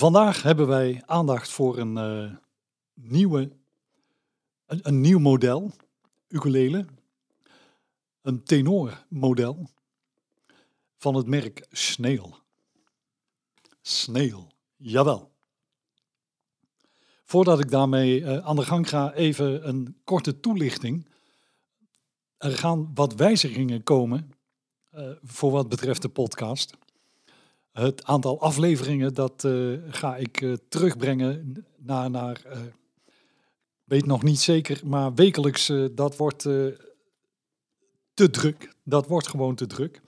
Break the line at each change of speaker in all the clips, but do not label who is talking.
Vandaag hebben wij aandacht voor een uh, nieuwe, een, nieuw model, ukulele. Een tenormodel van het merk Snail. Snail, jawel. Voordat ik daarmee uh, aan de gang ga, even een korte toelichting. Er gaan wat wijzigingen komen uh, voor wat betreft de podcast. Het aantal afleveringen, dat uh, ga ik uh, terugbrengen naar, naar uh, weet nog niet zeker, maar wekelijks, dat wordt te druk. Dat wordt gewoon te druk.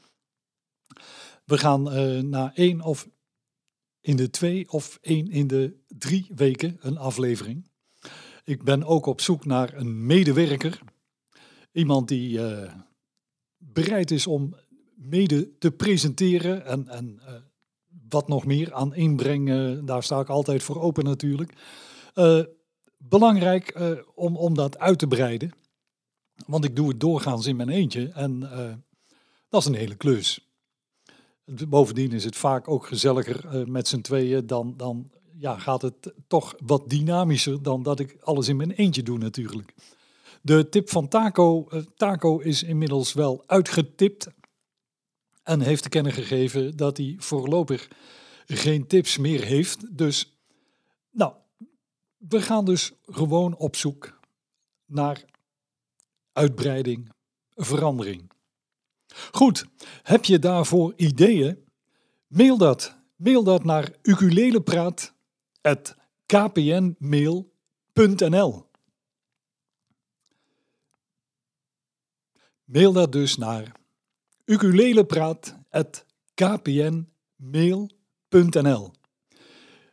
We gaan naar één of in de twee of één in de drie weken een aflevering. Ik ben ook op zoek naar een medewerker. Iemand die bereid is om mede te presenteren en, en wat nog meer aan inbrengen, daar sta ik altijd voor open natuurlijk. Uh, belangrijk uh, om, om dat uit te breiden. Want ik doe het doorgaans in mijn eentje en uh, dat is een hele klus. Bovendien is het vaak ook gezelliger met z'n tweeën dan, dan ja, gaat het toch wat dynamischer dan dat ik alles in mijn eentje doe natuurlijk. De tip van Taco, Taco is inmiddels wel uitgetipt. En heeft te kennen gegeven dat hij voorlopig geen tips meer heeft. Dus, nou, we gaan dus gewoon op zoek naar uitbreiding, verandering. Goed, heb je daarvoor ideeën? Mail dat. Mail dat naar ukulelepraat.kpnmail.nl Mail dat dus naar ukulelepraat.kpnmail.nl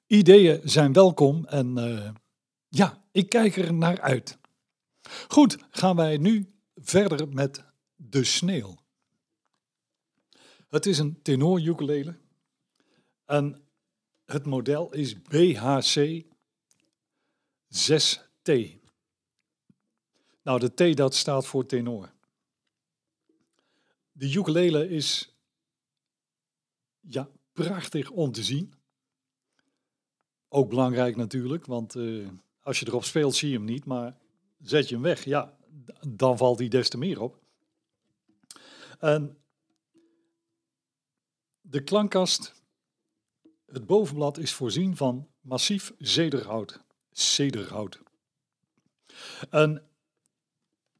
Ideeën zijn welkom en uh, ja, ik kijk er naar uit. Goed, gaan wij nu verder met de sneeuw. Het is een tenor ukulele en het model is BHC 6T. Nou, de T dat staat voor tenor. De ukulele is ja, prachtig om te zien. Ook belangrijk natuurlijk, want uh, als je erop speelt zie je hem niet, maar zet je hem weg, ja, dan valt hij des te meer op. En de klankkast, het bovenblad is voorzien van massief zederhout. Zederhout. En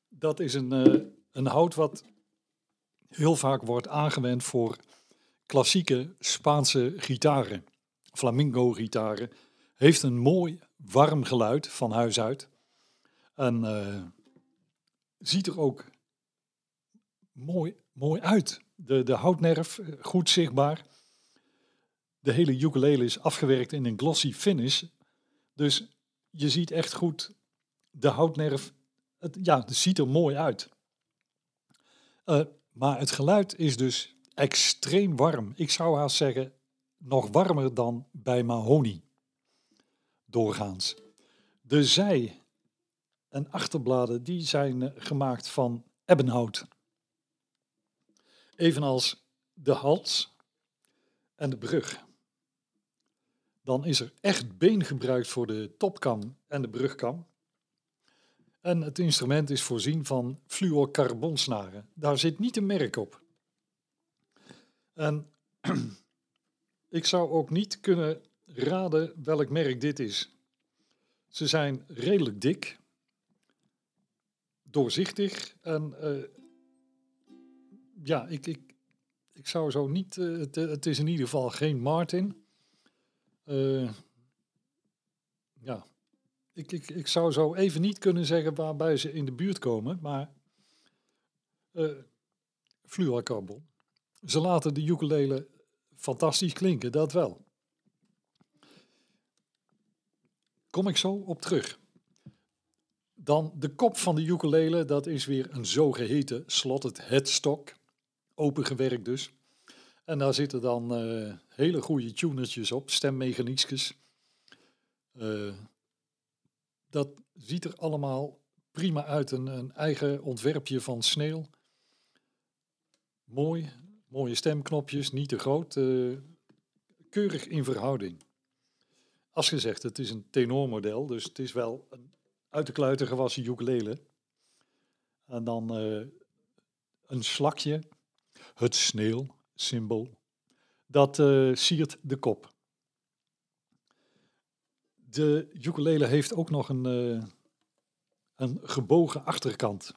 dat is een, uh, een hout wat heel vaak wordt aangewend voor klassieke Spaanse gitaren. Flamingo-gitaren. Heeft een mooi warm geluid van huis uit. En uh, ziet er ook mooi, mooi uit. De, de houtnerf eh, goed zichtbaar. De hele ukulele is afgewerkt in een glossy finish. Dus je ziet echt goed de houtnerf. Het, ja, het ziet er mooi uit. Uh, maar het geluid is dus extreem warm. Ik zou haast zeggen, nog warmer dan bij mahonie. Doorgaans. De zij- en achterbladen die zijn eh, gemaakt van ebbenhout. Evenals de hals en de brug. Dan is er echt been gebruikt voor de topkam en de brugkam. En het instrument is voorzien van fluorcarbonsnaren. Daar zit niet een merk op. En ik zou ook niet kunnen raden welk merk dit is. Ze zijn redelijk dik, doorzichtig en uh, ja, ik, ik, ik zou zo niet. Uh, het, het, is in ieder geval geen Martin. Uh, ja, ik, ik, ik zou zo even niet kunnen zeggen waarbij ze in de buurt komen, maar uh. Ze laten de ukulele fantastisch klinken, dat wel. kom ik zo op terug. Dan de kop van de ukulele, dat is weer een zogeheten slotted headstock. Opengewerkt dus. En daar zitten dan uh, hele goede tunertjes op, stemmechaniekjes. Uh, dat ziet er allemaal prima uit. Een, een eigen ontwerpje van Sneeuw. Mooi, mooie stemknopjes, niet te groot. Uh, keurig in verhouding. Als gezegd, het is een tenormodel, dus het is wel een uit de kluiten gewassen ukulele. En dan uh, een slakje, het sneeuwsymbool, dat uh, siert de kop. De ukulele heeft ook nog een, uh, een gebogen achterkant.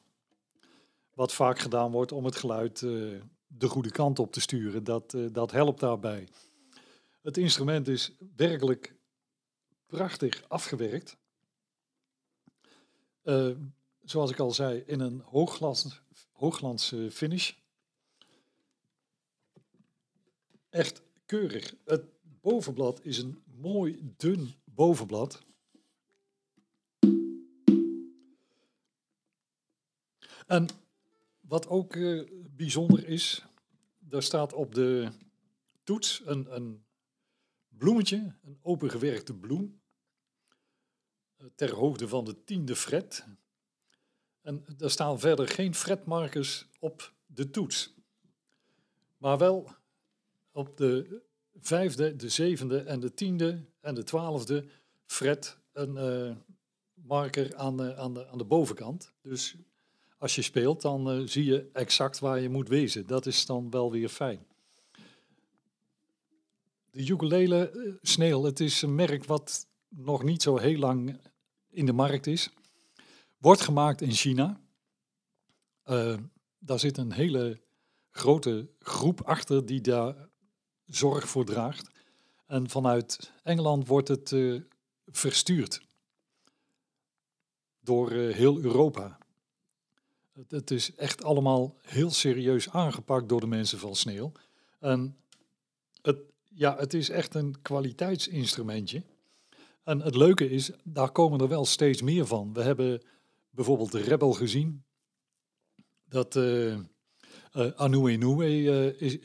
Wat vaak gedaan wordt om het geluid de goede kant op te sturen. Dat, dat helpt daarbij. Het instrument is werkelijk prachtig afgewerkt. Zoals ik al zei, in een hoogglans, hoogglans finish. Echt keurig. Het bovenblad is een mooi dun bovenblad. En wat ook uh, bijzonder is, daar staat op de toets een, een bloemetje, een opengewerkte bloem ter hoogte van de tiende fret. En er staan verder geen fretmarkers op de toets. Maar wel op de vijfde, de zevende en de tiende en de twaalfde fret een uh, marker aan de, aan, de, aan de bovenkant. Dus als je speelt, dan uh, zie je exact waar je moet wezen. Dat is dan wel weer fijn. De ukulele uh, het is een merk wat nog niet zo heel lang in de markt is. Wordt gemaakt in China. Daar zit een hele grote groep achter die daar zorg voor draagt. En vanuit Engeland wordt het uh, verstuurd door uh, heel Europa. Het, het, is echt allemaal heel serieus aangepakt door de mensen van Sneeuw. En het, ja, het is echt een kwaliteitsinstrumentje. En het leuke is, daar komen er wel steeds meer van. We hebben bijvoorbeeld de Rebel gezien. Dat uh, uh, Anu uh, is,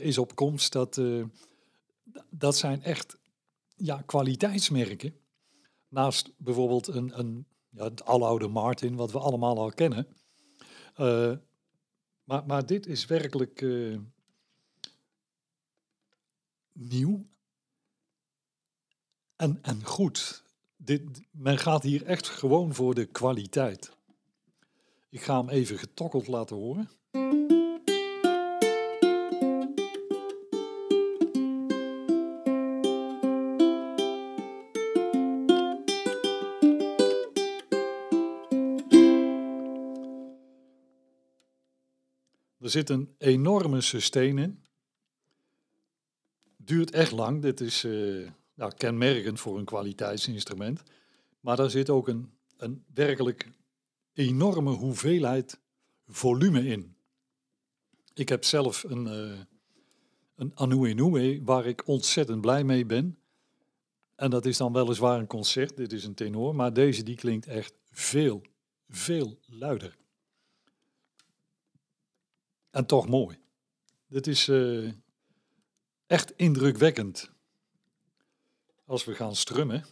is, op komst. Dat, dat zijn echt ja, kwaliteitsmerken. Naast bijvoorbeeld een, een, ja, het aloude Martin, wat we allemaal al kennen. maar, maar dit is werkelijk nieuw en, en goed. Dit, men gaat hier echt gewoon voor de kwaliteit. Ik ga hem even getokkeld laten horen. Zit een enorme sustain in. Duurt echt lang. Dit is uh, nou, kenmerkend voor een kwaliteitsinstrument. Maar daar zit ook een, een werkelijk enorme hoeveelheid volume in. Ik heb zelf een, uh, een Anu waar ik ontzettend blij mee ben. En dat is dan weliswaar een concert, dit is een tenor, maar deze die klinkt echt veel, veel luider. En toch mooi. Dit is uh, echt indrukwekkend als we gaan strummen.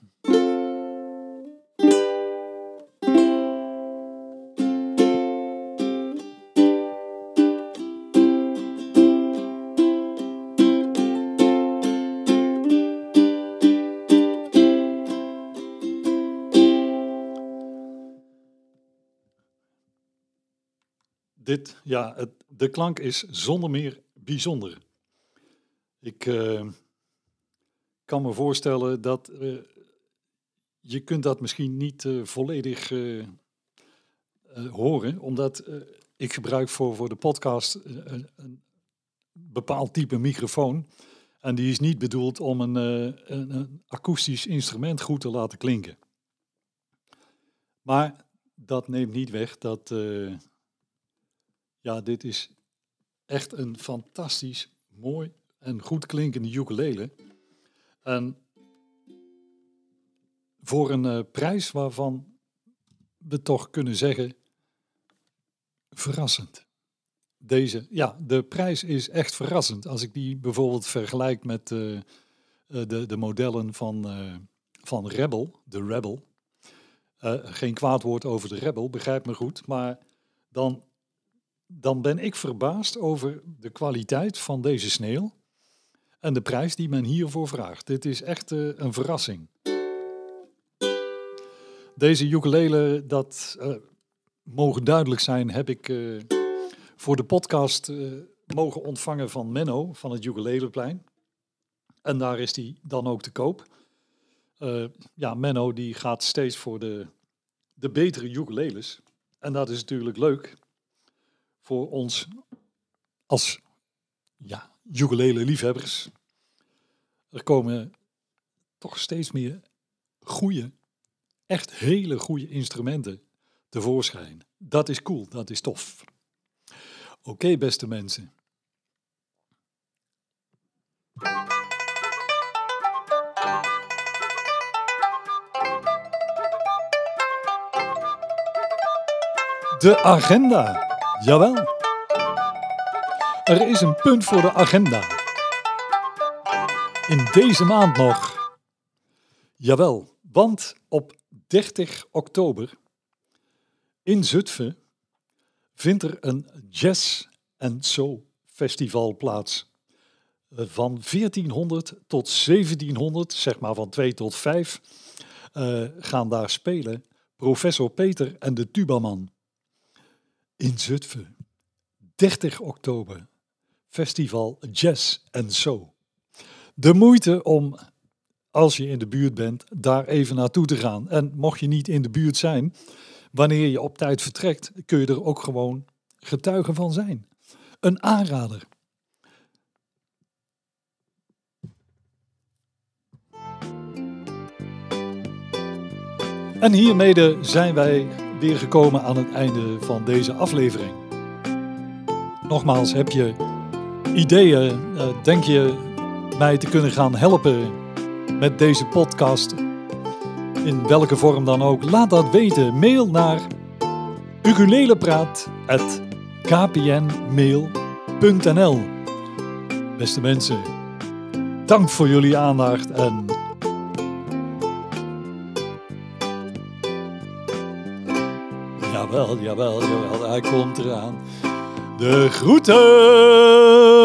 Dit, ja, het, de klank is zonder meer bijzonder. Ik, uh, kan me voorstellen dat uh, je kunt dat misschien niet uh, volledig horen, omdat ik gebruik voor, voor de podcast een, een, bepaald type microfoon. En die is niet bedoeld om een, een akoestisch instrument goed te laten klinken. Maar dat neemt niet weg dat, ja, dit is echt een fantastisch mooi en goed klinkende ukulele. En voor een eh, prijs waarvan we toch kunnen zeggen verrassend. Deze, ja, de prijs is echt verrassend. Als ik die bijvoorbeeld vergelijk met eh, eh, de, de modellen van, van Rebel, de Rebel. Geen kwaad woord over de Rebel, begrijp me goed. Maar dan, dan ben ik verbaasd over de kwaliteit van deze sneeuw. En de prijs die men hiervoor vraagt. Dit is echt eh, een verrassing. Deze ukulele, dat eh, mogen duidelijk zijn, heb ik eh, voor de podcast mogen ontvangen van Menno van het Ukuleleplein. En daar is die dan ook te koop. Ja, Menno die gaat steeds voor de, de betere ukuleles. En dat is natuurlijk leuk voor ons als ja, ukulele liefhebbers. Er komen toch steeds meer goede, echt hele goede instrumenten tevoorschijn. Dat is cool, dat is tof. Oké, beste mensen. De agenda. Jawel. Er is een punt voor de agenda. In deze maand nog. Jawel, want op 30 oktober in Zutphen vindt er een Jazz and Soul Festival plaats. Van 1400 tot 1700, zeg maar van 2 tot 5, eh, gaan daar spelen professor Peter en de tubaman. In Zutphen, 30 oktober, festival Jazz and Soul. De moeite om, als je in de buurt bent, daar even naartoe te gaan. En mocht je niet in de buurt zijn, wanneer je op tijd vertrekt, kun je er ook gewoon getuige van zijn. Een aanrader. En hiermee zijn wij weer gekomen aan het einde van deze aflevering. Nogmaals, heb je ideeën? eh, denk je mij te kunnen gaan helpen met deze podcast? In welke vorm dan ook? Laat dat weten. Mail naar ukulelepraat.kpnmail.nl Beste mensen, dank voor jullie aandacht en Jawel, jawel, jawel, hij komt eraan. De groeten!